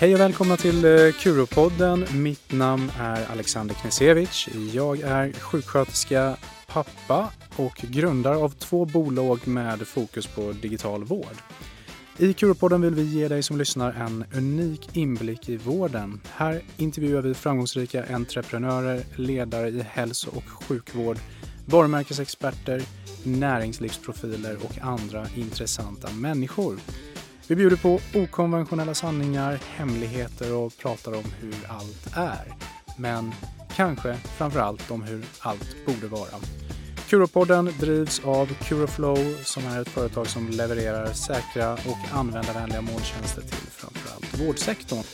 Hej och välkomna till eh, Kuropodden. Mitt namn är Alexander Knesevic. Jag är sjuksköterska, pappa och grundare av två bolag med fokus på digital vård. I Kuropodden vill vi ge dig som lyssnar en unik inblick i vården. Här intervjuar vi framgångsrika entreprenörer, ledare i hälso och sjukvård, varumärkesexperter, näringslivsprofiler och andra intressanta människor. Vi bjuder på okonventionella sanningar, hemligheter och pratar om hur allt är. Men kanske framför allt om hur allt borde vara. Curopodden drivs av Curoflow som är ett företag som levererar säkra och användarvänliga molntjänster till framförallt vårdsektorn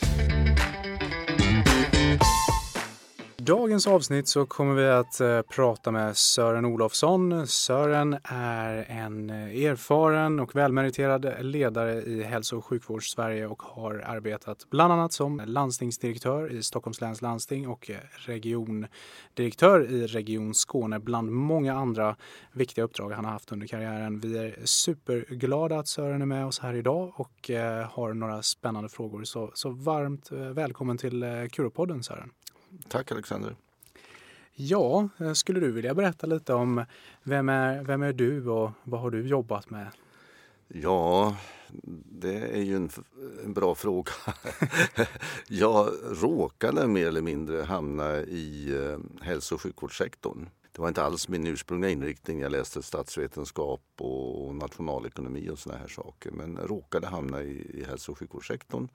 dagens avsnitt så kommer vi att eh, prata med Sören Olofsson. Sören är en eh, erfaren och välmeriterad ledare i hälso och sjukvårdssverige och har arbetat bland annat som landstingsdirektör i Stockholms läns landsting och eh, regiondirektör i Region Skåne bland många andra viktiga uppdrag han har haft under karriären. Vi är superglada att Sören är med oss här idag och eh, har några spännande frågor. Så, så varmt välkommen till Kuropodden Sören. Tack Alexander. Ja, eh, skulle du vilja berätta lite om vem är, vem är du och vad har du jobbat med? Ja, det är ju en, en bra fråga. jag råkade mer eller mindre hamna i eh, hälso och sjukvårdssektorn. Det var inte alls min ursprungliga inriktning. Jag läste statsvetenskap och nationalekonomi och såna här saker. Men råkade hamna i, i hälso och sjukvårdssektorn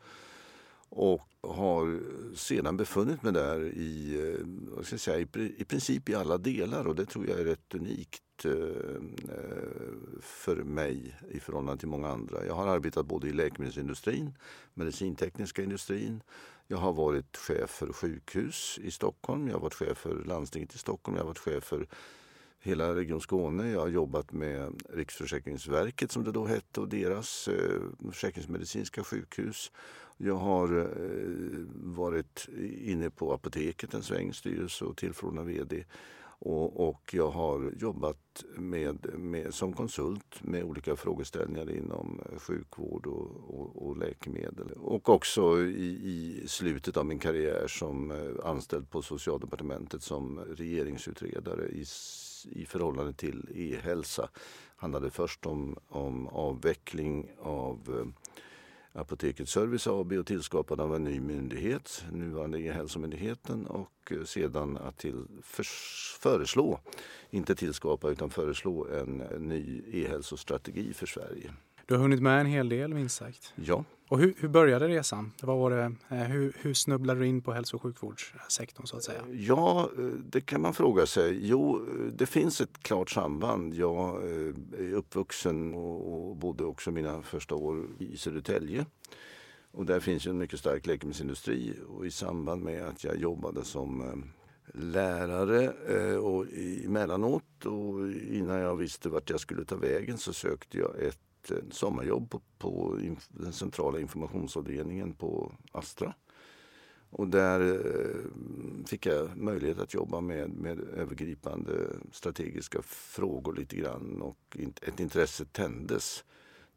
och har sedan befunnit mig där i, eh, vad ska jag säga, i, princip i alla delar. Och det tror jag är rätt unikt eh, eh, för mig i förhållande till många andra. Jag har arbetat både i läkemedelsindustrin, medicintekniska industrin, jag har varit chef för sjukhus i Stockholm, jag har varit chef för landstinget i Stockholm, jag har varit chef för hela Region Skåne. Jag har jobbat med Riksförsäkringsverket som det då hette och deras eh, försäkringsmedicinska sjukhus. Jag har eh, varit inne på apoteket en sväng, styrelse och tillförordnad vd. Och, och, jag har jobbat med, med, som konsult med olika frågeställningar inom sjukvård och, och, och läkemedel. Och också i, i, slutet av min karriär som eh, anställd på Socialdepartementet som regeringsutredare i, i förhållande till e-hälsa. handlade först om, om avveckling av eh, Apoteket Service AB och tillskapande av en ny myndighet, nuvarande E-hälsomyndigheten och eh, sedan att till föreslå, inte tillskapa utan föreslå en ny e-hälsostrategi för Sverige. Du har hunnit med en hel del minst sagt. Ja. Och hur, hur började resan? Vad var det, eh, hur, hur snubblade du in på hälso och sjukvårdssektorn så att säga? Ja, eh, det kan man fråga sig. Jo, det finns ett klart samband. Jag eh, är uppvuxen och bodde också mina första år i Södertälje. Och där finns en mycket stark läkemedelsindustri och i samband med att jag jobbade som lärare och emellanåt och innan jag visste vart jag skulle ta vägen så sökte jag ett ett eh, sommarjobb på, på den centrala informationsavdelningen på Astra. Och där eh, fick jag möjlighet att jobba med, med övergripande strategiska frågor lite grann och ett intresse tändes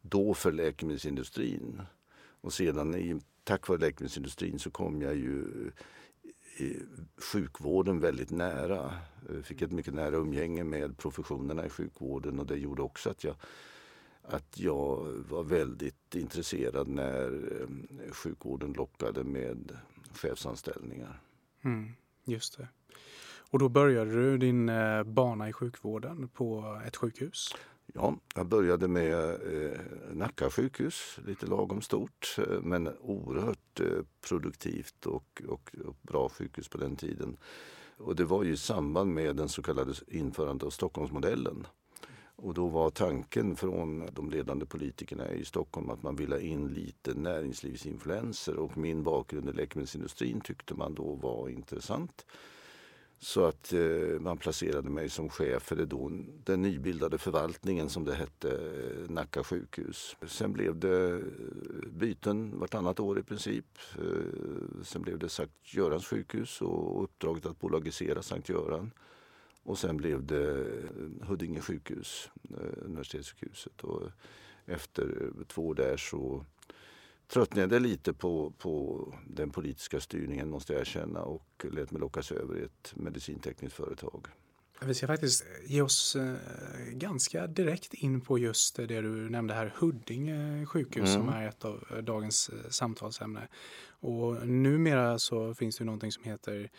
då för läkemedelsindustrin. Och sedan i, tack vare läkemedelsindustrin så kom jag ju i sjukvården väldigt nära. Jag fick ett mycket nära umgänge med professionerna i sjukvården och det gjorde också att jag att jag var väldigt intresserad när eh, sjukvården lockade med chefsanställningar. Mm, just det. Och då började du din eh, bana i sjukvården på ett sjukhus? Ja, jag började med eh, Nacka sjukhus, lite lagom stort eh, men oerhört eh, produktivt och, och, och, bra sjukhus på den tiden. Och det var ju i samband med den så kallade införandet av Stockholmsmodellen. Och då var tanken från de ledande politikerna i Stockholm att man ville ha in lite näringslivsinfluenser och min bakgrund i läkemedelsindustrin tyckte man då var intressant. Så att eh, man placerade mig som chef för det då, den nybildade förvaltningen som det hette, eh, Nacka sjukhus. Sen blev det eh, byten vartannat år i princip. Eh, sen blev det Sankt Görans sjukhus och uppdraget att bolagisera Sankt Göran. Och sen blev det Huddinge sjukhus, eh, universitetssjukhuset. Och efter två år där så tröttnade lite på, på den politiska styrningen måste jag erkänna och lät mig lockas över i ett medicintekniskt företag. Vi ska faktiskt ge oss eh, ganska direkt in på just det du nämnde här, Huddinge sjukhus mm. som är ett av dagens eh, samtalsämne. Och numera så finns det någonting som heter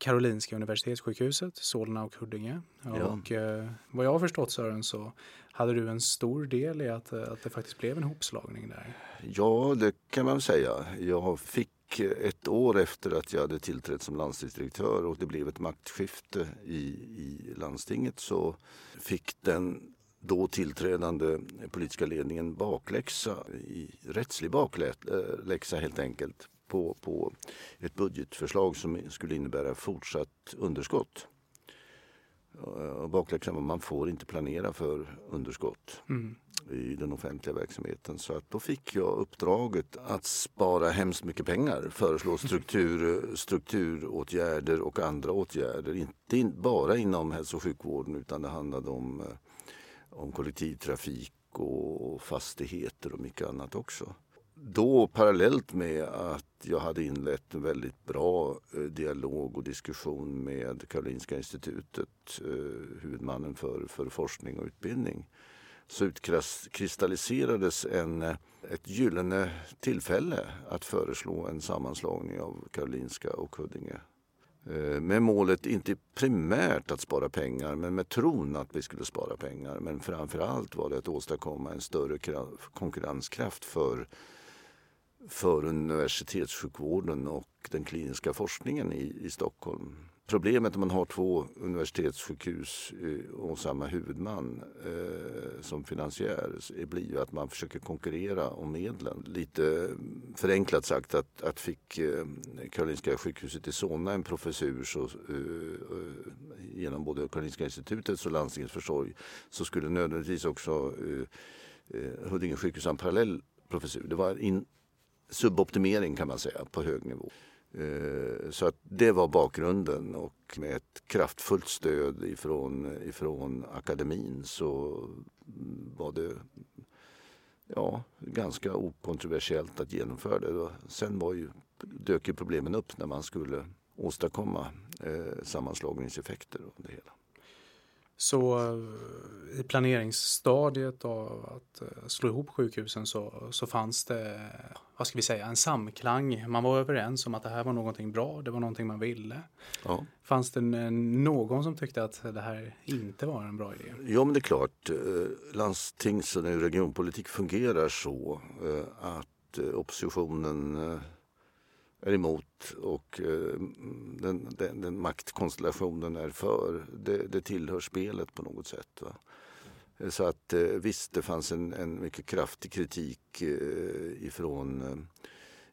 Karolinska Universitetssjukhuset, Solna och Huddinge. Ja. Och eh, vad jag har förstått Sören så hade du en stor del i att, eh, att det faktiskt blev en hopslagning där. Ja, det kan man säga. Jag fick ett år efter att jag hade tillträtt som landstingsdirektör och det blev ett maktskifte i, i landstinget så fick den då tillträdande politiska ledningen bakläxa, i rättslig bakläxa helt enkelt på, på ett budgetförslag som skulle innebära fortsatt underskott. Och bakläxan var man får inte planera för underskott mm. i den offentliga verksamheten. Så att då fick jag uppdraget att spara hemskt mycket pengar, föreslå struktur, strukturåtgärder och andra åtgärder. Inte bara inom hälso och sjukvården utan det handlade om, eh, om kollektivtrafik och fastigheter och mycket annat också då parallellt med att jag hade inlett en väldigt bra eh, dialog och diskussion med Karolinska institutet, eh, huvudmannen för, för forskning och utbildning, så utkristalliserades en, eh, ett gyllene tillfälle att föreslå en sammanslagning av Karolinska och Huddinge. Med målet inte primärt att spara pengar men med tron att vi skulle spara pengar. Men framförallt var det att åstadkomma en större konkurrenskraft för för universitetssjukvården och den kliniska forskningen i, i Stockholm. Problemet om man har två universitetssjukhus eh, och samma huvudman eh, som finansiär blir ju att man försöker konkurrera om medlen. Lite förenklat sagt att, att fick eh, Karolinska sjukhuset i Solna en professur så, eh, eh, genom både Karolinska institutets och landstingets försorg så skulle nödvändigtvis också eh, eh, Huddinge sjukhus ha en parallell professur. Det var in, suboptimering kan man säga på hög nivå. Eh, så att det var bakgrunden och med ett kraftfullt stöd ifrån, ifrån akademin så var det ja, ganska okontroversiellt att genomföra det. Sen var ju, dök ju problemen upp när man skulle åstadkomma eh, sammanslagningseffekter och det hela. Så eh, i planeringsstadiet av att eh, slå ihop sjukhusen så, så fanns det, vad ska vi säga, en samklang. Man var överens om att det här var någonting bra, det var någonting man ville. Ja. Fanns det någon som tyckte att det här inte var en bra idé? Ja, men det är klart. Eh, landstings och regionpolitik fungerar så att oppositionen är emot och eh, den, den, den, maktkonstellationen är för. Det, det tillhör spelet på något sätt. Va? Eh, så att eh, visst, det fanns en, en mycket kraftig kritik ifrån,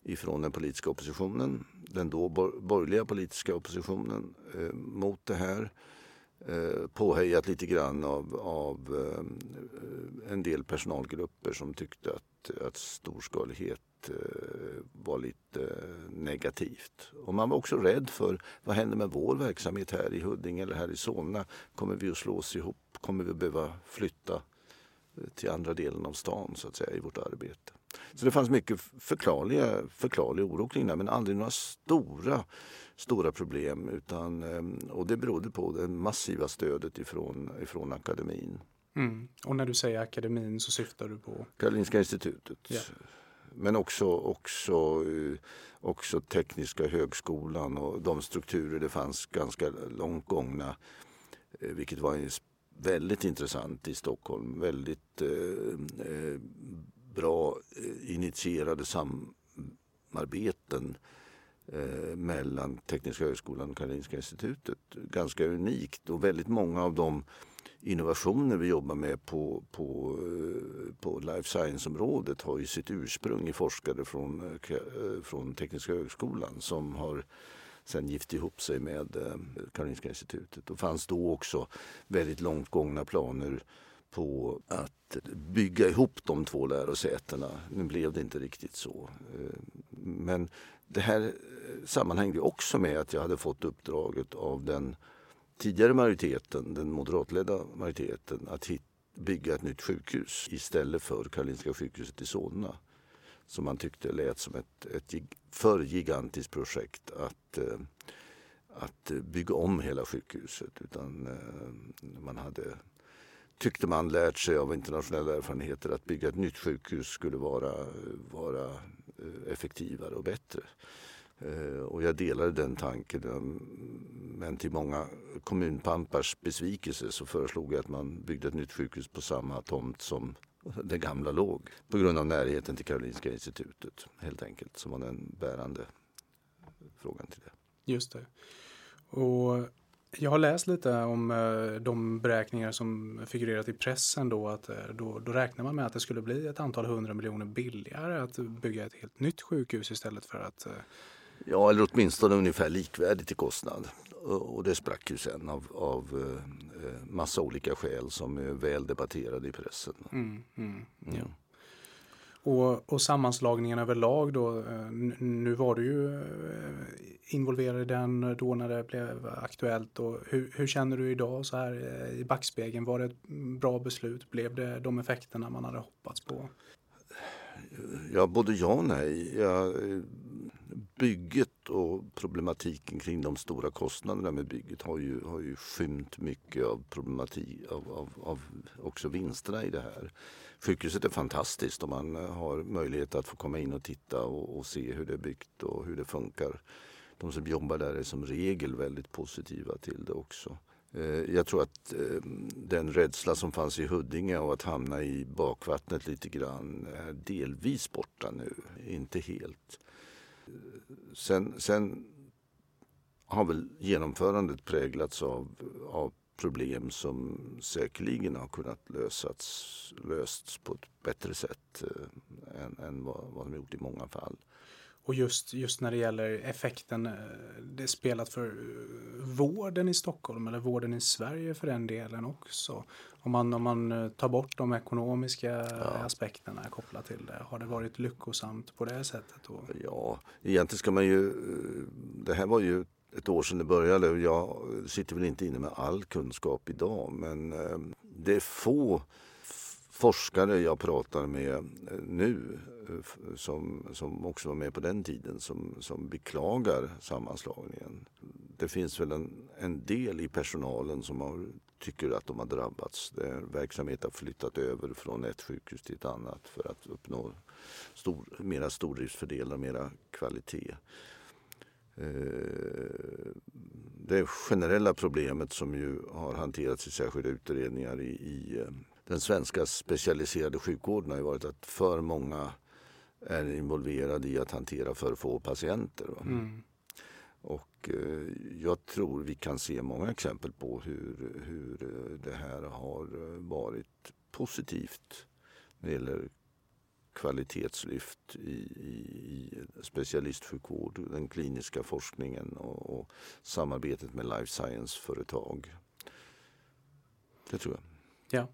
ifrån den politiska oppositionen. Den då borgerliga politiska oppositionen mot det här. Påhejat lite grann av, av en del personalgrupper som tyckte att, att storskalighet var lite negativt. Och man var också rädd för vad händer med vår verksamhet här i Huddinge eller här i Solna? Kommer vi att slås ihop? Kommer vi att behöva flytta eh, till andra delen av stan så att säga i vårt arbete? Så det fanns mycket förklarliga, förklarlig oro kring det men aldrig några stora, stora problem. Utan, eh, och det berodde på det massiva stödet ifrån, ifrån akademin. Mm. Och när du säger akademin så syftar du på? Karolinska institutet. Yeah men också, också, eh, också Tekniska högskolan och de strukturer det fanns ganska långt gångna. Eh, vilket var väldigt intressant i Stockholm. Väldigt eh, eh bra initierade samarbeten eh, mellan Tekniska högskolan och Karolinska institutet. Ganska unikt och väldigt många av dem innovationer vi jobbar med på, på, eh, på life science-området har ju sitt ursprung i forskare från, eh, eh, från Tekniska högskolan som har sen gift ihop sig med Karolinska institutet. Det fanns då också väldigt långt gångna planer på att bygga ihop de två lärosätena. Nu blev det inte riktigt så. Men det här sammanhängde också med att jag hade fått uppdraget av den tidigare majoriteten, den moderatledda majoriteten, att hit, bygga ett nytt sjukhus istället för Karolinska sjukhuset i Solna. som man tyckte lät som ett, ett för gigantiskt projekt att, eh, att bygga om hela sjukhuset. Utan eh, man hade, tyckte man lärt sig av internationella erfarenheter att bygga ett nytt sjukhus skulle vara, vara eh, effektivare och bättre. Eh, och jag delade den tanken. Eh, men till många kommunpampars besvikelse så föreslog jag att man byggde ett nytt sjukhus på samma tomt som det gamla låg. På grund av närheten till Karolinska institutet helt enkelt. Som var den bärande frågan till det. Just det. Och jag har läst lite om eh, de beräkningar som figurerat i pressen då att då, då räknar man med att det skulle bli ett antal hundra miljoner billigare att bygga ett helt nytt sjukhus istället för att Ja, eller åtminstone ungefär likvärdigt i kostnad. Och det sprack ju sen av, av massa olika skäl som är väl debatterade i pressen. Mm, mm, ja. Och, och sammanslagningen överlag då, eh, nu var du ju eh, involverad i den då när det blev aktuellt. Och hur, hur känner du idag så här eh, i backspegeln? Var det ett bra beslut? Blev det de effekterna man hade hoppats på? Ja, både ja och nej. Ja, bygget och problematiken kring de stora kostnaderna med bygget har ju, har ju skymt mycket av problematik, av, av, av också vinsterna i det här. Sjukhuset är fantastiskt om man eh, har möjlighet att få komma in och titta och, och, se hur det är byggt och hur det funkar. De som jobbar där är som regel väldigt positiva till det också. Eh, jag tror att eh, den rädsla som fanns i Huddinge och att hamna i bakvattnet lite grann är delvis borta nu, inte helt. Sen, sen har väl genomförandet präglats av, av problem som säkerligen har kunnat lösas, lösts på ett bättre sätt eh, än, än vad, vad de gjort i många fall. Och just, just när det gäller effekten eh, det spelat för eh, vården i Stockholm eller vården i Sverige för den delen också. Om man, om man eh, tar bort de ekonomiska ja. aspekterna kopplat till det, har det varit lyckosamt på det sättet? Då? Ja, egentligen ska man ju, det här var ju ett år sedan det började och jag sitter väl inte inne med all kunskap idag men det är få forskare jag pratar med eh, nu eh, som, som också var med på den tiden som, som beklagar sammanslagningen. Det finns väl en, en del i personalen som har, tycker att de har drabbats. Där verksamhet har flyttat över från ett sjukhus till ett annat för att uppnå stor, mera stordriftsfördelar, och mera kvalitet. Eh, det generella problemet som ju har hanterats i särskilda utredningar i, i den svenska specialiserade sjukvården har ju varit att för många är involverade i att hantera för få patienter. Mm. Och eh, jag tror vi kan se många exempel på hur, hur eh, det här har eh, varit positivt när det gäller kvalitetslyft i, i, i specialistsjukvård, den kliniska forskningen och, och samarbetet med life science-företag. Det tror jag. Ja.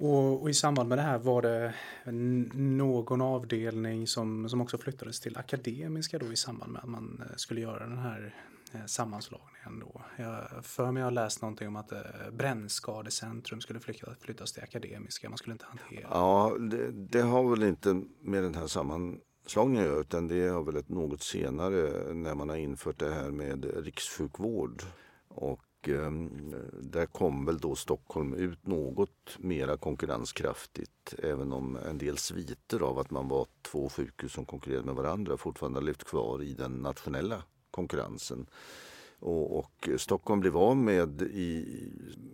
Och, och, i samband med det här var det någon avdelning som, som också flyttades till Akademiska då i samband med att man eh, skulle göra den här eh, sammanslagningen då. Jag för mig har läst någonting om att eh, Brännskadecentrum skulle flyttas, till Akademiska. Man skulle inte hantera. Ja, det, det har väl inte med den här sammanslagningen att göra utan det har väl ett något senare när man har infört det här med rikssjukvård. Och Ehm, där kom väl då Stockholm ut något mera konkurrenskraftigt även om en del sviter av att man var två sjukhus som konkurrerade med varandra fortfarande levt kvar i den nationella konkurrensen. Och, och Stockholm blev av med, i,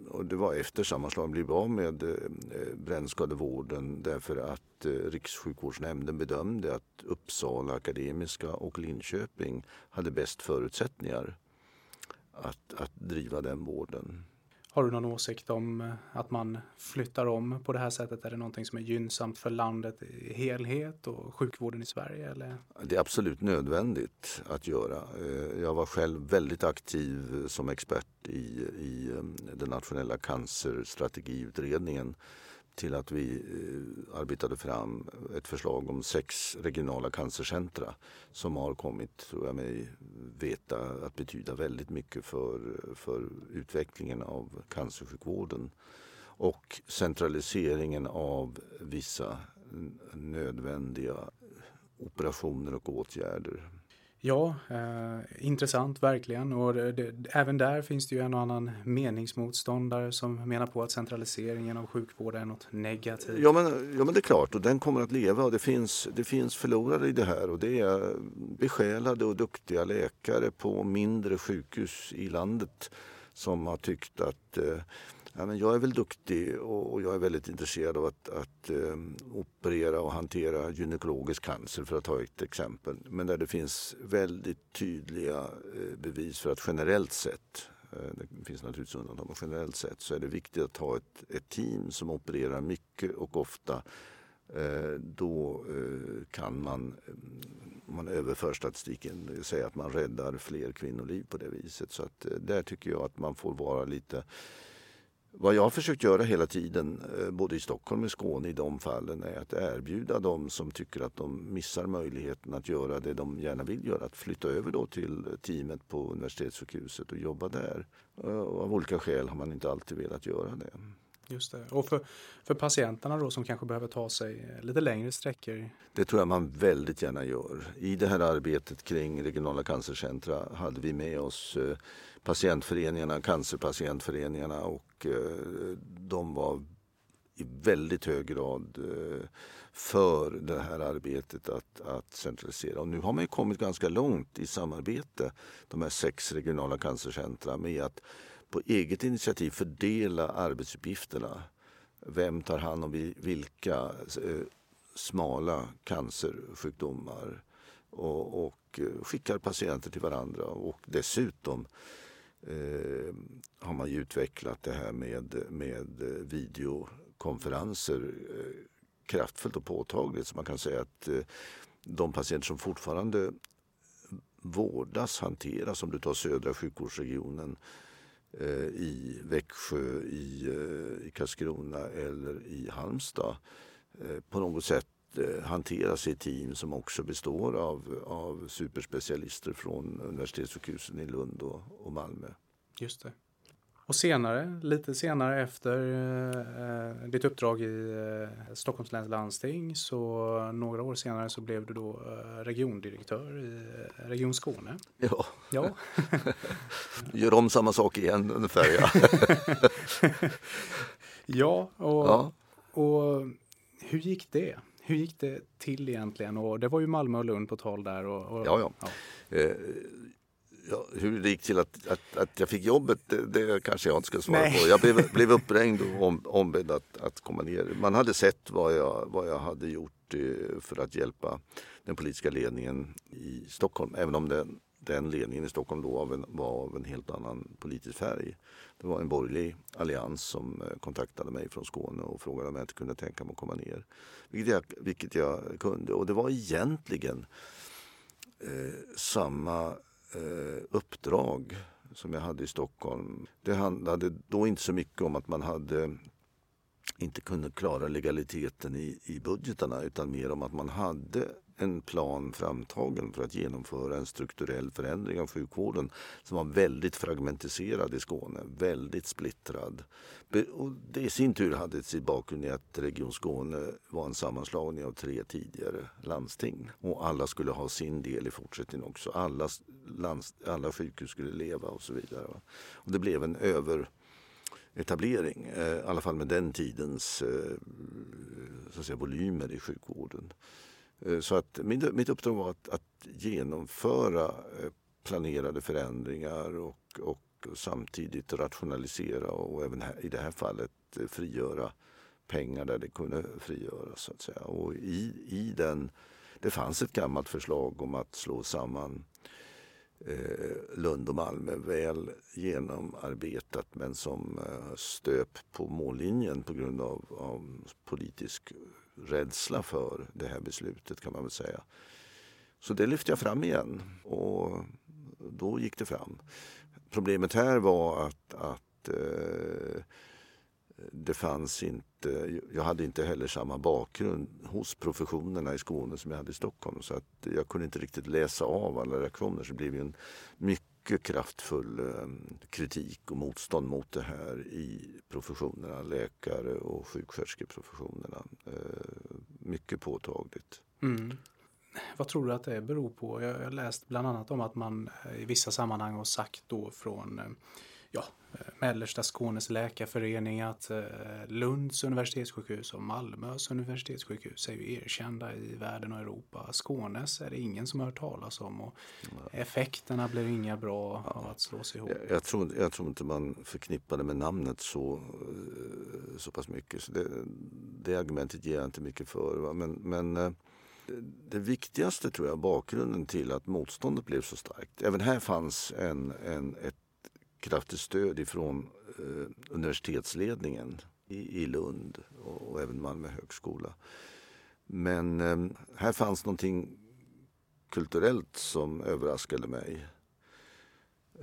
och det var efter sammanslagningen, blev av med eh, brännskadevården därför att eh, Rikssjukvårdsnämnden bedömde att Uppsala Akademiska och Linköping hade bäst förutsättningar att, att driva den vården. Har du någon åsikt om eh, att man flyttar om på det här sättet? Är det någonting som är gynnsamt för landet i helhet och sjukvården i Sverige? Eller? Det är absolut nödvändigt att göra. Eh, jag var själv väldigt aktiv som expert i, i eh, den nationella cancerstrategiutredningen till att vi eh, arbetade fram ett förslag om sex regionala cancercentra som har kommit, tror jag mig veta, att betyda väldigt mycket för, för utvecklingen av cancersjukvården. Och centraliseringen av vissa nödvändiga operationer och åtgärder. Ja, eh, intressant verkligen. Och det, det, även där finns det ju en och annan meningsmotståndare som menar på att centraliseringen av sjukvården är något negativt. Ja men, ja, men det är klart och den kommer att leva och det finns, det finns förlorare i det här och det är besjälade och duktiga läkare på mindre sjukhus i landet som har tyckt att eh, ja, men jag är väl duktig och, jag är väldigt intresserad av att, att eh, operera och hantera gynekologisk cancer för att ta ett exempel. Men där det finns väldigt tydliga eh, bevis för att generellt sett eh, det finns naturligtvis undantag, men generellt sett så är det viktigt att ha ett, ett team som opererar mycket och ofta. Eh, då eh, kan man, om man överför statistiken, eh, säga att man räddar fler kvinnoliv på det viset. Så att eh, där tycker jag att man får vara lite vad jag har försökt göra hela tiden, eh, både i Stockholm och Skåne i de fallen, är att erbjuda de som tycker att de missar möjligheten att göra det de gärna vill göra, att flytta över då till teamet på universitetssjukhuset och jobba där. Eh, och av olika skäl har man inte alltid velat göra det. Just det. Och för, för patienterna då som kanske behöver ta sig eh, lite längre sträckor? Det tror jag man väldigt gärna gör. I det här arbetet kring regionala cancercentra hade vi med oss eh, patientföreningarna, cancerpatientföreningarna och eh, de var i väldigt hög grad för det här arbetet att, att centralisera. Och nu har man ju kommit ganska långt i samarbete, de här sex regionala cancercentra, med att på eget initiativ fördela arbetsuppgifterna. Vem tar hand om vilka eh, smala cancersjukdomar och, och eh, skickar patienter till varandra. Och dessutom eh, har man ju utvecklat det här med, med videokonferenser eh, kraftfullt och påtagligt. Så man kan säga att eh, de patienter som fortfarande vårdas, hanteras, om du tar södra sjukvårdsregionen eh, Eh, i Växjö, i, eh, i Karlskrona eller i Halmstad eh, på något sätt eh, hanteras i team som också består av, av superspecialister från universitetssjukhusen i Lund och, och Malmö. Just det. Och senare, lite senare efter eh, ditt uppdrag i eh, Stockholms läns landsting så några år senare så blev du då eh, regiondirektör i eh, Region Skåne. Ja. ja. Gör om samma sak igen ungefär ja. ja, och, ja, och hur gick det? Hur gick det till egentligen? Och det var ju Malmö och Lund på tal där. Och, och ja, ja. ja. Ja, hur det gick till att, att, att jag fick jobbet, det, det kanske jag inte ska svara Nej. på. Jag blev, blev uppringd och om, ombedd att, att komma ner. Man hade sett vad jag, vad jag hade gjort eh, för att hjälpa den politiska ledningen i Stockholm. Även om den, den ledningen i Stockholm då av en, var av en helt annan politisk färg. Det var en borgerlig allians som eh, kontaktade mig från Skåne och frågade om jag inte kunde tänka mig att komma ner. Vilket jag, vilket jag kunde. Och det var egentligen eh, samma eh, uppdrag som jag hade i Stockholm. Det handlade då inte så mycket om att man hade inte kunde klara legaliteten i, i budgetarna utan mer om att man hade en plan framtagen för att genomföra en strukturell förändring av sjukvården som var väldigt fragmentiserad i Skåne, väldigt splittrad. Och det i sin tur hade sin bakgrund i att Region Skåne var en sammanslagning av tre tidigare landsting och alla skulle ha sin del i fortsättningen också. Alla, lands, alla sjukhus skulle leva och så vidare. Och det blev en över etablering, eh, i alla fall med den tidens eh, så att säga, volymer i sjukvården. Eh, så att min, mitt uppdrag var att, att genomföra eh, planerade förändringar och, och samtidigt rationalisera och även här, i det här fallet eh, frigöra pengar där det kunde frigöras. Så att säga. Och i, i den, det fanns ett gammalt förslag om att slå samman eh, Lund och Malmö väl genomarbetat men som eh, stöp på mållinjen på grund av, av politisk rädsla för det här beslutet kan man väl säga. Så det lyfte jag fram igen och då gick det fram. Problemet här var att, att eh, det fanns inte, jag hade inte heller samma bakgrund hos professionerna i Skåne som jag hade i Stockholm. Så att jag kunde inte riktigt läsa av alla reaktioner. Så det blev en mycket mycket kraftfull eh, kritik och motstånd mot det här i professionerna, läkare och sjuksköterskeprofessionerna. Eh, mycket påtagligt. Mm. Vad tror du att det beror på? Jag har läst bland annat om att man i vissa sammanhang har sagt då från eh, ja, Mellersta Skånes läkarförening att eh, Lunds universitetssjukhus och Malmös universitetssjukhus är ju erkända i världen och Europa. Skånes är det ingen som har hört talas om och effekterna blir inga bra ja. av att slås ihop. Jag, jag, tror, jag tror inte man förknippar det med namnet så, eh, så pass mycket. Så det, det argumentet ger jag inte mycket för. Va? Men, men eh, det viktigaste tror jag, bakgrunden till att motståndet blev så starkt. Även här fanns en, en, ett kraftigt stöd ifrån eh, universitetsledningen i, i Lund och, och, även Malmö högskola. Men eh, här fanns någonting kulturellt som överraskade mig.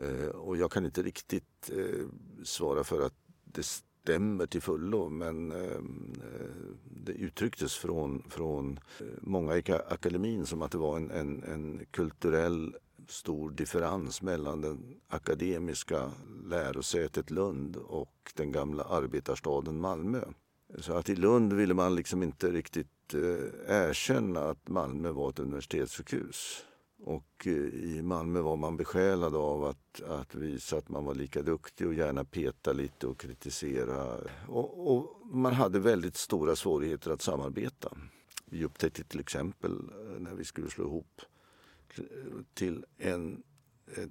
Eh, och jag kan inte riktigt eh, svara för att det stämmer till fullo men eh, eh det uttrycktes från, från eh, många i akademin som att det var en, en, en kulturell stor differens mellan det akademiska lärosätet Lund och den gamla arbetarstaden Malmö. Så att i Lund ville man liksom inte riktigt eh, erkänna att Malmö var ett universitetssjukhus. Och eh, i Malmö var man besjälad av att, att visa att man var lika duktig och gärna peta lite och kritisera. Och, och man hade väldigt stora svårigheter att samarbeta. Vi upptäckte till exempel eh, när vi skulle slå ihop till en, ett,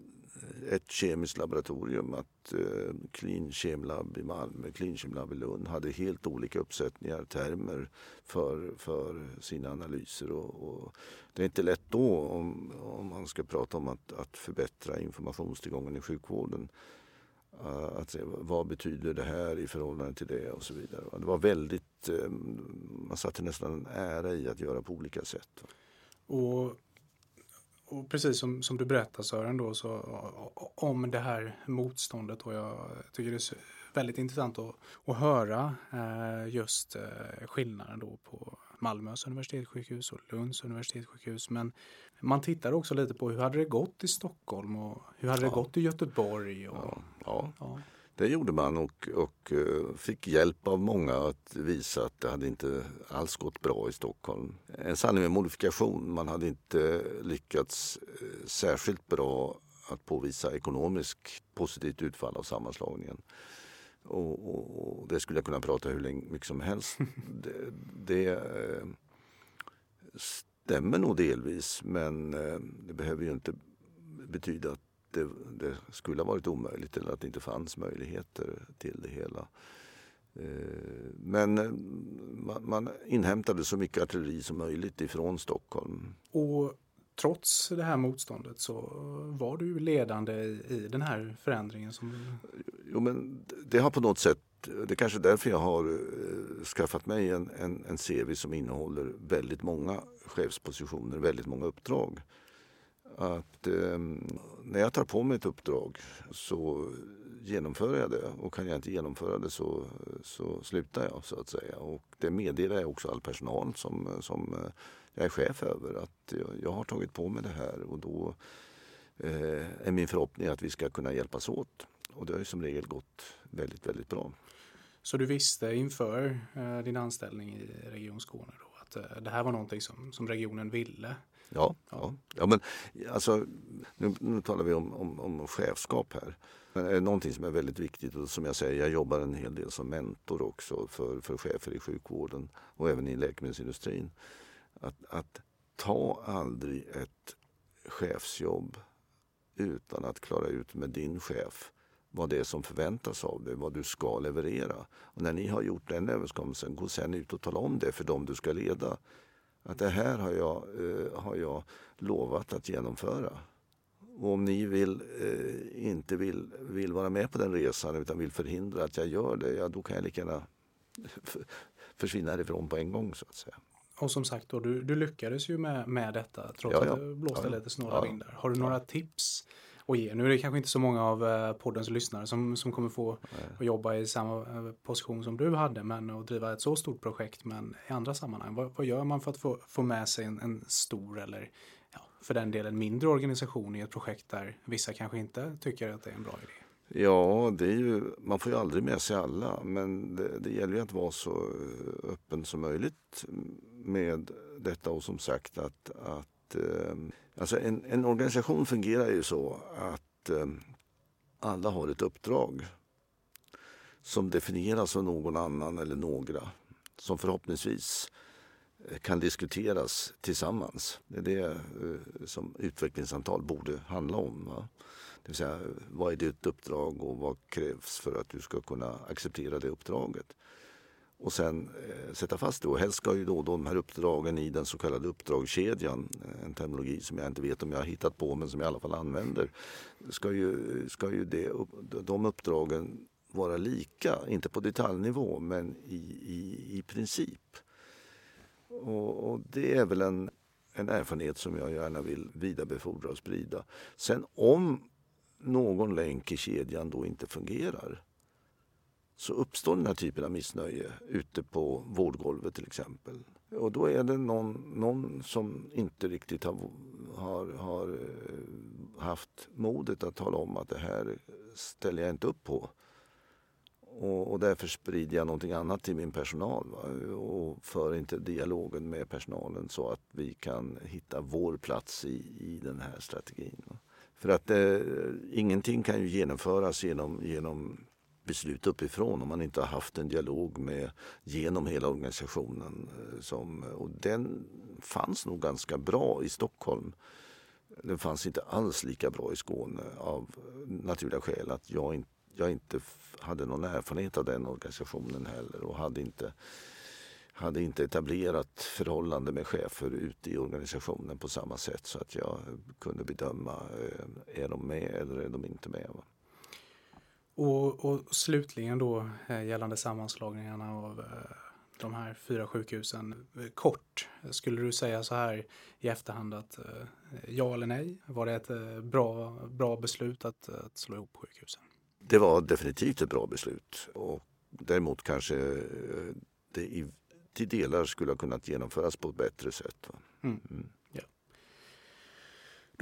ett kemiskt laboratorium att eh, Clean Lab i Malmö Clean Chem Lab i Lund hade helt olika uppsättningar, termer för, för sina analyser. Och, och det är inte lätt då om, om man ska prata om att, att förbättra informationstillgången i sjukvården. Eh, att se, vad betyder det här i förhållande till det och så vidare. Det var väldigt, eh, man satte nästan en ära i att göra på olika sätt. Och och precis som, som du berättar Sören då, så, om det här motståndet och jag tycker det är väldigt intressant att, att höra eh, just eh, skillnaden då på Malmös universitetssjukhus och Lunds universitetssjukhus. Men man tittar också lite på hur hade det gått i Stockholm och hur hade ja. det gått i Göteborg? Och, ja, ja. Det gjorde man och, och uh, fick hjälp av många att visa att det hade inte alls gått bra i Stockholm. En sanning med modifikation. Man hade inte lyckats uh, särskilt bra att påvisa ekonomiskt positivt utfall av sammanslagningen. Och, och, och, det skulle jag kunna prata hur länge, mycket som helst. det, det uh, stämmer nog delvis men det behöver ju inte betyda att det, det, skulle ha varit omöjligt eller att det inte fanns möjligheter till det hela. Eh, men eh, man, man inhämtade så mycket artilleri som möjligt ifrån Stockholm. Och trots det här motståndet så var du ledande i, den här förändringen? Som... Jo, men det har på något sätt det är kanske därför jag har uh, skaffat mig en, en, en CV som innehåller väldigt många chefspositioner, väldigt många uppdrag att eh, när jag tar på mig ett uppdrag så genomför jag det och kan jag inte genomföra det så, så slutar jag så att säga. Och det meddelar jag också all personal som, som eh, jag är chef över att jag, jag har tagit på mig det här och då eh, är min förhoppning att vi ska kunna hjälpas åt. Och det har ju som regel gått väldigt, väldigt bra. Så du visste inför eh, din anställning i Region Skåne då att eh, det här var någonting som, som regionen ville? Ja, ja. ja men alltså, nu, nu talar vi om, om, om chefskap här. Men är någonting som är väldigt viktigt och som jag säger, jag jobbar en hel del som mentor också för, för chefer i sjukvården och även i läkemedelsindustrin. Att, att ta aldrig ett chefsjobb utan att klara ut med din chef vad det är som förväntas av dig, vad du ska leverera. Och när ni har gjort den överenskommelsen, gå sen ut och tala om det för dem du ska leda. Att det här har jag, eh, har jag lovat att genomföra. Och om ni vill, eh, inte vill, vill vara med på den resan utan vill förhindra att jag gör det, ja då kan jag lika gärna försvinna härifrån på en gång så att säga. Och som sagt då, du, du lyckades ju med, med detta trots ja, ja. att det blåste ja, lite snåla vindar. Har du några tips att ge? Nu är det kanske inte så många av eh, poddens lyssnare som, som kommer få Nej. jobba i samma eh, position som du hade men att driva ett så stort projekt men i andra sammanhang. Vad, vad gör man för att få, få med sig en, en stor eller ja, för den delen mindre organisation i ett projekt där vissa kanske inte tycker att det är en bra idé? Ja, det är ju, man får ju aldrig med sig alla men det, det gäller ju att vara så öppen som möjligt med detta och som sagt att, att Eh, alltså en, en organisation fungerar ju så att eh, alla har ett uppdrag som definieras av någon annan eller några som förhoppningsvis eh, kan diskuteras tillsammans. Det är det som utvecklingssamtal borde handla om. Va? Det vill säga, vad är ditt uppdrag och vad krävs för att du ska kunna acceptera det uppdraget? Och sen eh, sätta fast det. Och helst ska ju då de här uppdragen i den så kallade uppdragskedjan, eh, en terminologi som jag inte vet om jag har hittat på men som jag i alla fall använder, ska ju, ska ju det, de uppdragen vara lika, inte på detaljnivå men i, i, i princip. Och, och det är väl en, en erfarenhet som jag gärna vill vidarebefordra och sprida. Sen om någon länk i kedjan då inte fungerar så uppstår den här typen av missnöje ute på vårdgolvet till exempel. Och då är det någon, någon som inte riktigt har, har, har eh, haft modet att tala om att det här ställer jag inte upp på. Och, och därför sprider jag någonting annat till min personal va? och för inte dialogen med personalen så att vi kan hitta vår plats i, i den här strategin. Va? För att eh, ingenting kan ju genomföras genom, genom beslut uppifrån om man inte har haft en dialog med genom hela organisationen. Eh, som, och den fanns nog ganska bra i Stockholm. Den fanns inte alls lika bra i Skåne av naturliga skäl att jag, in, jag inte hade någon erfarenhet av den organisationen heller och hade inte hade inte etablerat förhållande med chefer ute i organisationen på samma sätt så att jag kunde bedöma, eh, är de med eller är de inte med? Och, och slutligen då eh, gällande sammanslagningarna av eh, de här fyra sjukhusen. Kort, skulle du säga så här i efterhand att ja eller nej? Var det ett bra, bra beslut att, att slå ihop sjukhusen? Det var definitivt ett bra beslut. Och däremot kanske det i till delar skulle ha kunnat genomföras på ett bättre sätt. Mm.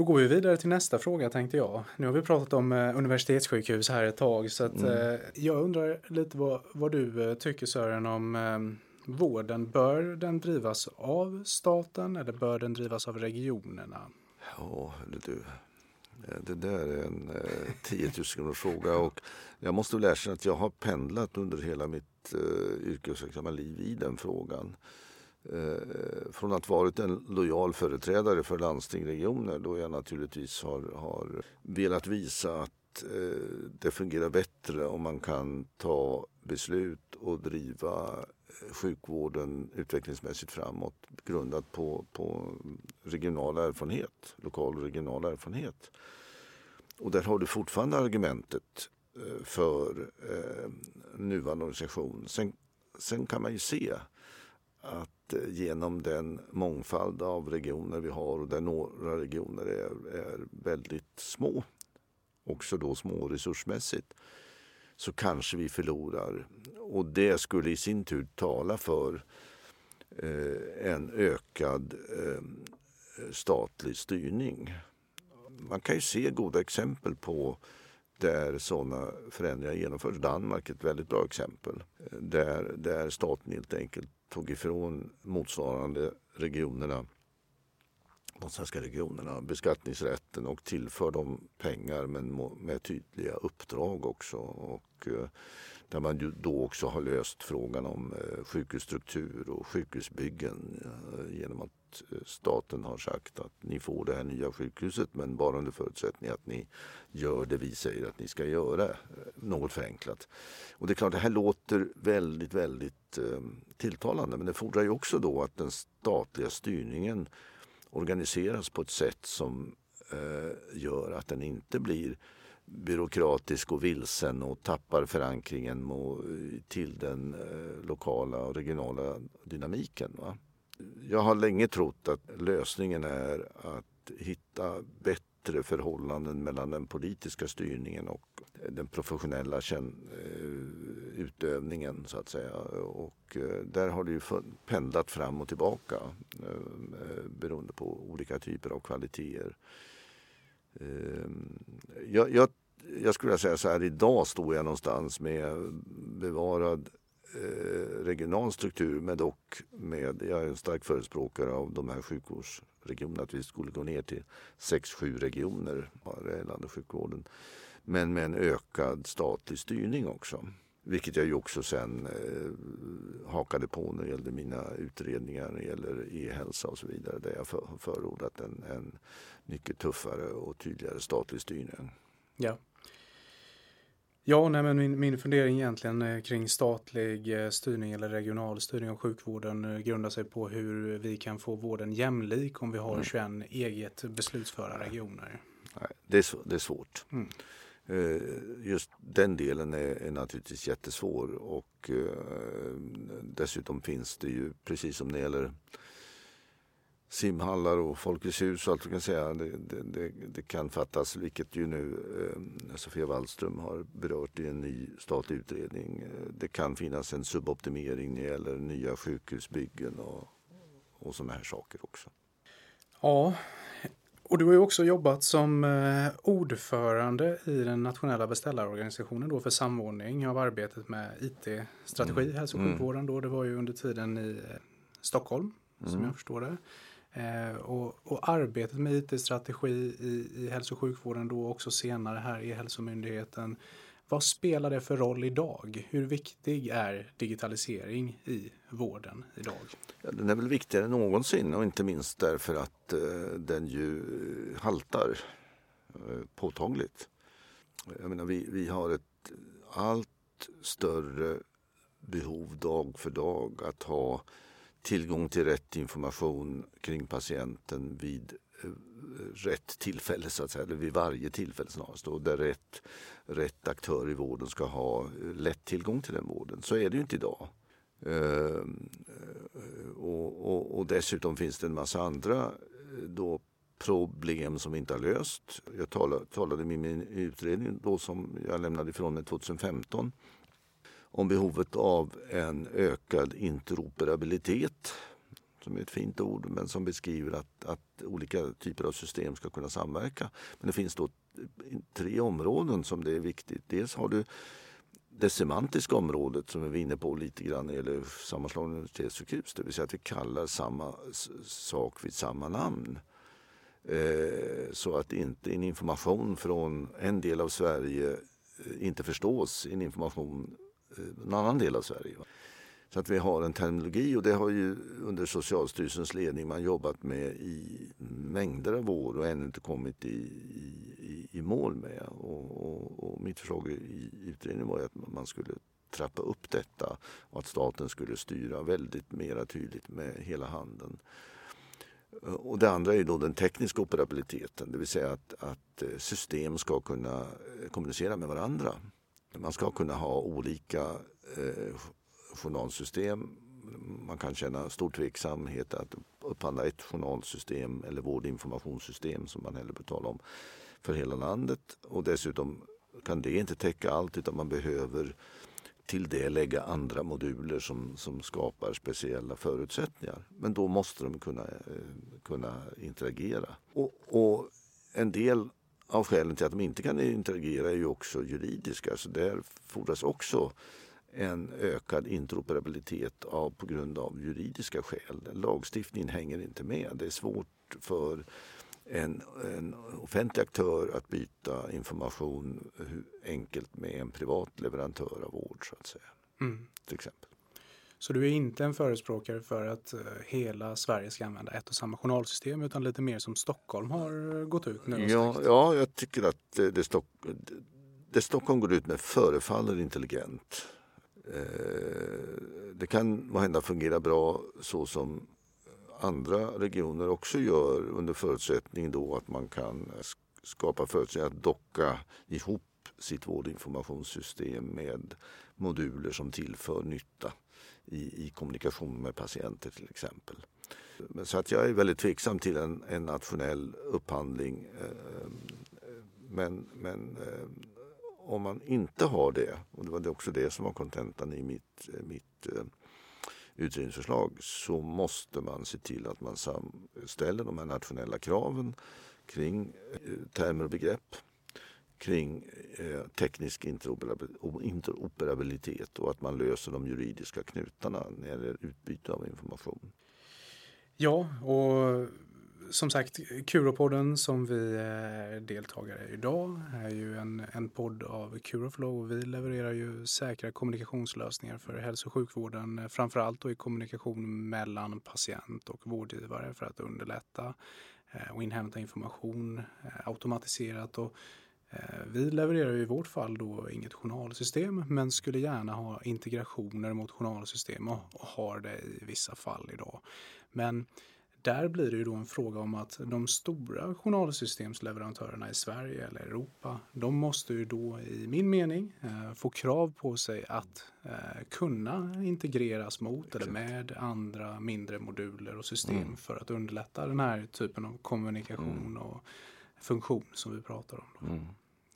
Då går vi vidare till nästa fråga tänkte jag. Nu har vi pratat om eh, universitetssjukhus här ett tag så att, mm. eh, jag undrar lite vad, vad du eh, tycker Sören om eh, vården. Bör den drivas av staten eller bör den drivas av regionerna? Ja, du, det där är en eh, 10 000 fråga och jag måste väl erkänna att jag har pendlat under hela mitt eh, yrkesverksamma liv i den frågan. Eh, från att varit en lojal företrädare för landsting och regioner då jag naturligtvis har, har velat visa att eh, det fungerar bättre om man kan ta beslut och driva eh, sjukvården utvecklingsmässigt framåt grundat på, på regional erfarenhet, lokal och regional erfarenhet. Och där har du fortfarande argumentet för eh, nuvarande organisation. Sen, sen kan man ju se att eh, genom den mångfald av regioner vi har och där några regioner är, är väldigt små, också då små resursmässigt, så kanske vi förlorar. Och det skulle i sin tur tala för eh, en ökad eh, statlig styrning. Man kan ju se goda exempel på där sådana förändringar genomförs. Danmark är ett väldigt bra exempel. Eh, där, där staten helt enkelt tog ifrån motsvarande regionerna de svenska regionerna beskattningsrätten och tillför dem pengar men med tydliga uppdrag också. Och, eh, där man ju då också har löst frågan om eh, sjukhusstruktur och sjukhusbyggen eh, genom att Eh, staten har sagt att ni får det här nya sjukhuset men bara under förutsättning att ni gör det vi säger att ni ska göra. Eh, något förenklat. Och det är klart, det här låter väldigt, väldigt eh, tilltalande men det fordrar ju också då att den statliga styrningen organiseras på ett sätt som eh, gör att den inte blir byråkratisk och vilsen och tappar förankringen till den lokala och regionala dynamiken. Va? Jag har länge trott att lösningen är att hitta bättre förhållanden mellan den politiska styrningen och den professionella eh, utövningen så att säga. Och eh, där har det ju pendlat fram och tillbaka eh, beroende på olika typer av kvaliteter. Jag, jag, jag skulle vilja säga så här, idag står jag någonstans med bevarad eh, regional struktur men dock med, jag är en stark förespråkare av de här sjukvårdsregionerna, att vi skulle gå ner till 6-7 regioner gällande sjukvården. Men med en ökad statlig styrning också. Vilket jag ju också sen eh, hakade på när det gällde mina utredningar när det gäller e-hälsa och så vidare. Där jag för, förordat en, en mycket tuffare och tydligare statlig styrning. Ja. Ja, nej, men min, min fundering egentligen eh, kring statlig eh, styrning eller regional styrning av sjukvården eh, grundar sig på hur vi kan få vården jämlik om vi har 21 mm. eget beslutsföra regioner. Nej, det, är, det är svårt. Mm. Just den delen är, är naturligtvis jättesvår och dessutom finns det ju precis som när det gäller simhallar och Folkets hus och allt man kan säga. Det, det, det, kan fattas, vilket ju nu eh, Sofia Wallström har berört i en ny statlig utredning. Det kan finnas en suboptimering när det gäller nya sjukhusbyggen och, och sådana här saker också. Ja, och du har ju också jobbat som eh, ordförande i den nationella beställarorganisationen då för samordning av arbetet med IT-strategi mm. hälso och mm. sjukvården. Då. Det var ju under tiden i eh, Stockholm, mm. som jag förstår det. Eh, och, och, arbetet med IT-strategi i, i hälso och sjukvården då också senare här i Hälsomyndigheten. Vad spelar det för roll idag? Hur viktig är digitalisering i vården idag? Ja, den är väl viktigare än någonsin och inte minst därför att eh, den ju haltar eh, påtagligt. Jag menar, vi, vi har ett allt större behov dag för dag att ha tillgång till rätt information kring patienten vid eh, rätt tillfälle, så att säga, eller vid varje tillfälle snarast. Då, där rätt, rätt aktör i vården ska ha eh, lätt tillgång till den vården. Så är det ju inte idag. Ehm, eh, och, och, och, dessutom finns det en massa andra då, problem som vi inte har löst. Jag talade, talade med min utredning då som jag lämnade ifrån mig 2015 om behovet av en ökad interoperabilitet som är ett fint ord men som beskriver att, att olika typer av system ska kunna samverka. Men det finns då tre områden som det är viktigt. Dels har du det semantiska området som vi var inne på lite grann när det gäller sammanslagning av universitetssjukhus. Det vill säga att vi kallar samma sak vid samma namn. Eh, så att inte en information från en del av Sverige eh, inte förstås en information Eh, en annan del av Sverige. Så att vi har en terminologi och det har ju under Socialstyrelsens ledning man jobbat med i mängder av år och ännu inte kommit i, i, i mål med. Och, och, och, mitt förslag i utredningen var att man skulle trappa upp detta och att staten skulle styra väldigt mera tydligt med hela handen. Och det andra är då den tekniska operabiliteten, det vill säga att, att eh, system ska kunna eh, kommunicera med varandra. Man ska kunna ha olika eh, journalsystem. Man kan känna stor tveksamhet att upphandla ett journalsystem eller vårdinformationssystem som man hellre bör tala om för hela landet. Och dessutom kan det inte täcka allt utan man behöver till det lägga andra moduler som, som skapar speciella förutsättningar. Men då måste de kunna, eh, kunna interagera. Och, och en del av skälen till att de inte kan interagera är ju också juridiska. Så där fordras också en ökad interoperabilitet av, på grund av juridiska skäl. Lagstiftningen hänger inte med. Det är svårt för en, en offentlig aktör att byta information enkelt med en privat leverantör av vård så att säga. Mm. Till exempel. Så du är inte en förespråkare för att eh, hela Sverige ska använda ett och samma journalsystem utan lite mer som Stockholm har gått ut nu? Ja, ja, jag tycker att det, Stock, det Stockholm går ut med förefaller intelligent. Eh, det kan hända fungera bra så som andra regioner också gör under förutsättning då att man kan skapa förutsättningar att docka ihop sitt vårdinformationssystem med moduler som tillför nytta i, i kommunikation med patienter till exempel. Så att jag är väldigt tveksam till en, en nationell upphandling. Eh, men, men eh, om man inte har det, och det var också det som var kontentan i mitt, mitt eh, utredningsförslag, så måste man se till att man ställer de här nationella kraven kring termer och begrepp kring eh, teknisk interoperabilitet och att man löser de juridiska knutarna när det gäller utbyte av information. Ja, och som sagt, Curopodden som vi är deltagare i idag är ju en, en podd av Curoflow och Vi levererar ju säkra kommunikationslösningar för hälso och sjukvården, eh, framförallt då i kommunikation mellan patient och vårdgivare för att underlätta eh, och inhämta information automatiserat. Och, vi levererar i vårt fall då inget journalsystem men skulle gärna ha integrationer mot journalsystem och, och har det i vissa fall idag. Men där blir det ju då en fråga om att de stora journalsystemsleverantörerna i Sverige eller Europa, de måste ju då i min mening eh, få krav på sig att eh, kunna integreras mot Exakt. eller med andra mindre moduler och system mm. för att underlätta den här typen av kommunikation mm. och funktion som vi pratar om. Mm.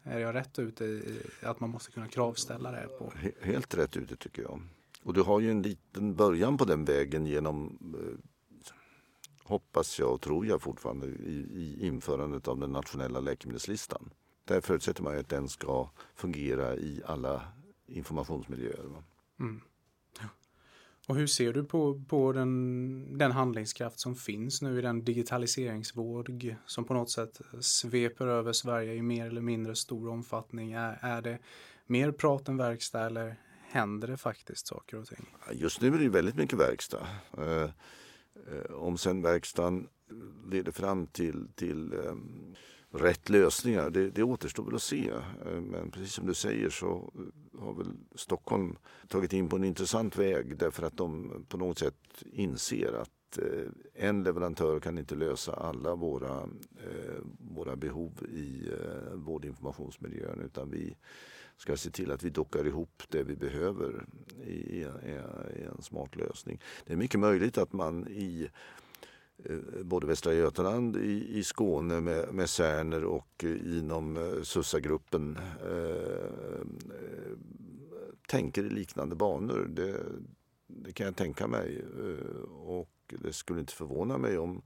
Är jag rätt ute i att man måste kunna kravställa det? På? Helt rätt ute tycker jag. Och du har ju en liten början på den vägen genom eh, hoppas jag och tror jag fortfarande i, i införandet av den nationella läkemedelslistan. Där förutsätter man att den ska fungera i alla informationsmiljöer. Mm. Och hur ser du på, på den, den handlingskraft som finns nu i den digitaliseringsvåg som på något sätt sveper över Sverige i mer eller mindre stor omfattning? Är, är det mer prat än verkstad eller händer det faktiskt saker och ting? Just nu är det väldigt mycket verkstad. Eh, eh, om sen verkstaden leder fram till, till ehm, rätt lösningar, det, det återstår väl att se. Eh, men precis som du säger så har väl Stockholm tagit in på en intressant väg därför att de på något sätt inser att eh, en leverantör kan inte lösa alla våra, eh, våra behov i eh, vårdinformationsmiljön utan vi ska se till att vi dockar ihop det vi behöver i, i, i en smart lösning. Det är mycket möjligt att man i Eh, både Västra Götaland, i, i Skåne med, med Särner och eh, inom eh, SUSA-gruppen eh, tänker i liknande banor. Det, det, kan jag tänka mig. Och det skulle inte förvåna mig om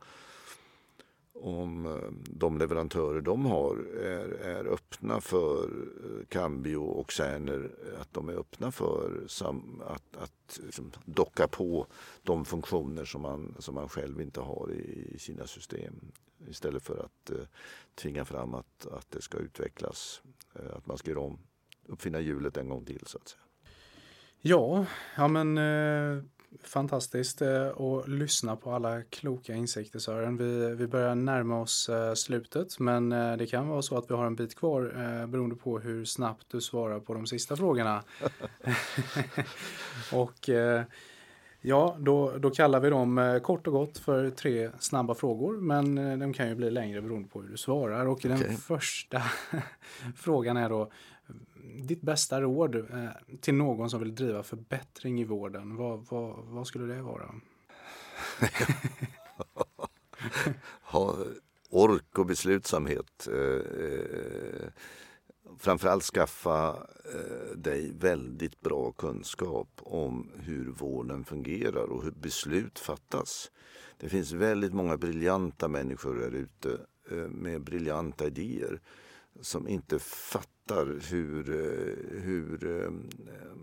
om eh, de leverantörer de har är, är öppna för eh, Cambio och Cerner, eh, att de är öppna för sam, att, att liksom, docka på de funktioner som man, som man själv inte har i, i sina system. Istället för att eh, tvinga fram att, att det ska utvecklas, eh, att man ska göra om, uppfinna hjulet en gång till så att säga. Ja, ja men eh fantastiskt eh, att lyssna på alla kloka insikter Sören. Vi, vi börjar närma oss eh, slutet men eh, det kan vara så att vi har en bit kvar beroende på hur snabbt du svarar på de sista frågorna. och ja, då, då kallar vi dem kort och gott för tre snabba frågor men de kan ju bli längre beroende på hur du svarar. Och okay. den första frågan är då ditt bästa råd eh, till någon som vill driva förbättring i vården, vad, vad, vad skulle det vara? ha ork och beslutsamhet. Eh, eh, framförallt skaffa eh, dig väldigt bra kunskap om hur vården fungerar och hur beslut fattas. Det finns väldigt många briljanta människor där ute eh, med briljanta idéer som inte fattar hur, eh, hur eh,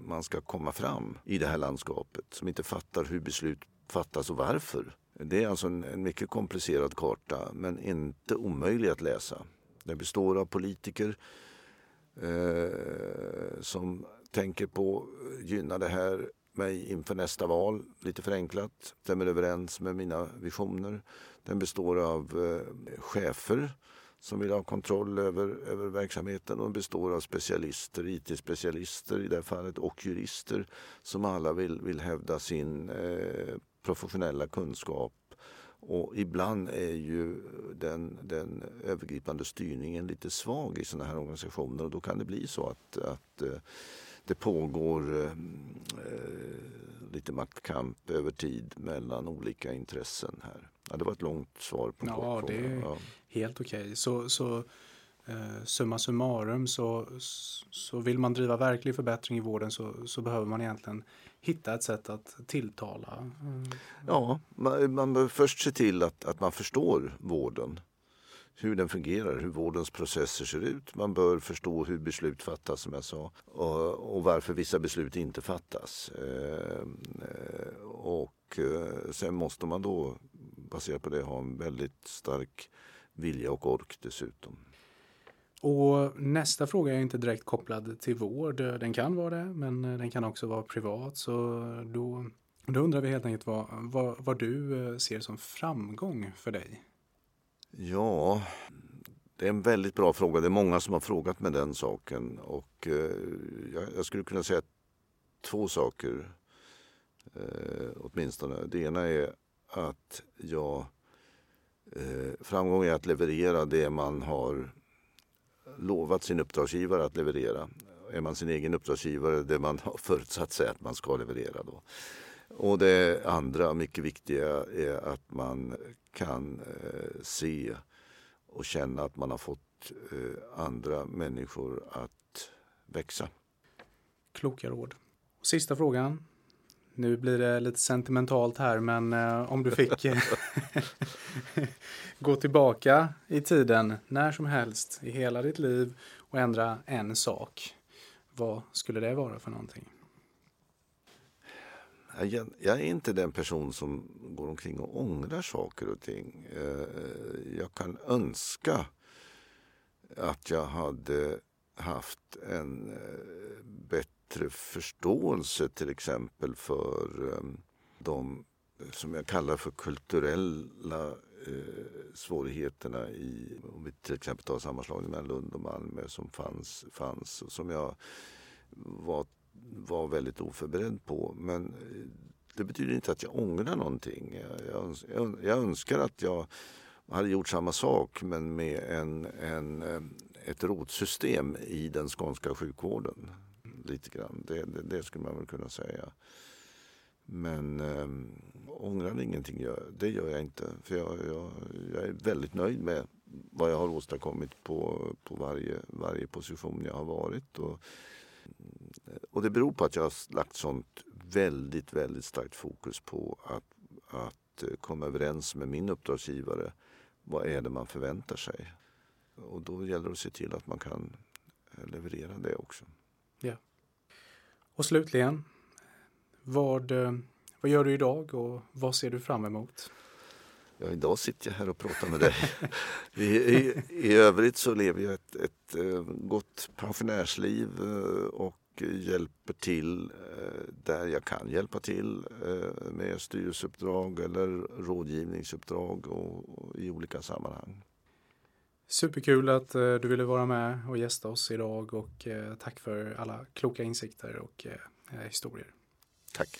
man ska komma fram i det här landskapet. Som inte fattar hur beslut fattas och varför. Det är alltså en, en mycket komplicerad karta men inte omöjlig att läsa. Den består av politiker eh, som tänker på gynnar det här mig inför nästa val, lite förenklat, stämmer överens med mina visioner. Den består av eh, chefer som vill ha kontroll över, över verksamheten och består av specialister, IT-specialister i det här fallet och jurister som alla vill, vill hävda sin eh, professionella kunskap. Och ibland är ju den, den övergripande styrningen lite svag i sådana här organisationer och då kan det bli så att, att eh, det pågår eh, eh, lite maktkamp över tid mellan olika intressen här. Ja, det var ett långt svar på en ja, kort det är ja. helt okej. Okay. Så, så eh, summa summarum så, så vill man driva verklig förbättring i vården så, så behöver man egentligen hitta ett sätt att tilltala. Mm. Ja, man, man behöver först se till att, att man förstår vården. hur den fungerar, hur vårdens processer ser ut. Man bör förstå hur beslut fattas som jag sa och, och varför vissa beslut inte fattas. Eh, och eh, sen måste man då baserat på det ha en väldigt stark vilja och ork dessutom. Och nästa fråga är inte direkt kopplad till vård. Den kan vara det, men den kan också vara privat. Så då, då undrar vi helt enkelt vad, vad, vad du eh, ser som framgång för dig. Ja, det är en väldigt bra fråga. Det är många som har frågat mig den saken. Och eh, jag, jag, skulle kunna säga två saker eh, åtminstone. Det ena är att jag eh, framgång är att leverera det man har lovat sin uppdragsgivare att leverera. Är man sin egen uppdragsgivare det man har förutsatt sig att man ska leverera. Då. Och det andra mycket viktiga är att man kan eh, se och känna att man har fått eh, andra människor att växa. Kloka råd. Sista frågan. Nu blir det lite sentimentalt här, men eh, om du fick gå tillbaka i tiden när som helst i hela ditt liv och ändra en sak. Vad skulle det vara för någonting? Jag, jag är inte den person som går omkring och ångrar saker och ting. Eh, jag kan önska att jag hade haft en eh, bättre bättre förståelse till exempel för ehm, de som jag kallar för kulturella eh, svårigheterna i, om vi till exempel tar sammanslagningen mellan Lund och Malmö som fanns, fanns och som jag var, var väldigt oförberedd på. Men eh, det betyder inte att jag ångrar någonting. Jag, jag, jag önskar att jag hade gjort samma sak men med en, en, eh, ett rotsystem i den skånska sjukvården lite grann. Det, det, det, skulle man väl kunna säga. Men eh, ångrar ingenting, gör, det gör jag inte. För jag, jag, jag, är väldigt nöjd med vad jag har åstadkommit på, på varje, varje position jag har varit. Och, och det beror på att jag har lagt sånt väldigt, väldigt starkt fokus på att, att eh, komma överens med min uppdragsgivare. Vad är det man förväntar sig? Och då gäller det att se till att man kan eh, leverera det också. Ja. Och slutligen, vad, eh, vad gör du idag och vad ser du fram emot? Ja, idag sitter jag här och pratar med dig. I, i, I, övrigt så lever jag ett, ett eh, gott pensionärsliv eh, och hjälper till där jag kan hjälpa till med styrelseuppdrag eller rådgivningsuppdrag och i olika sammanhang. Superkul att eh, du ville vara med och gästa oss idag och eh, tack för alla kloka insikter och eh, historier. Tack.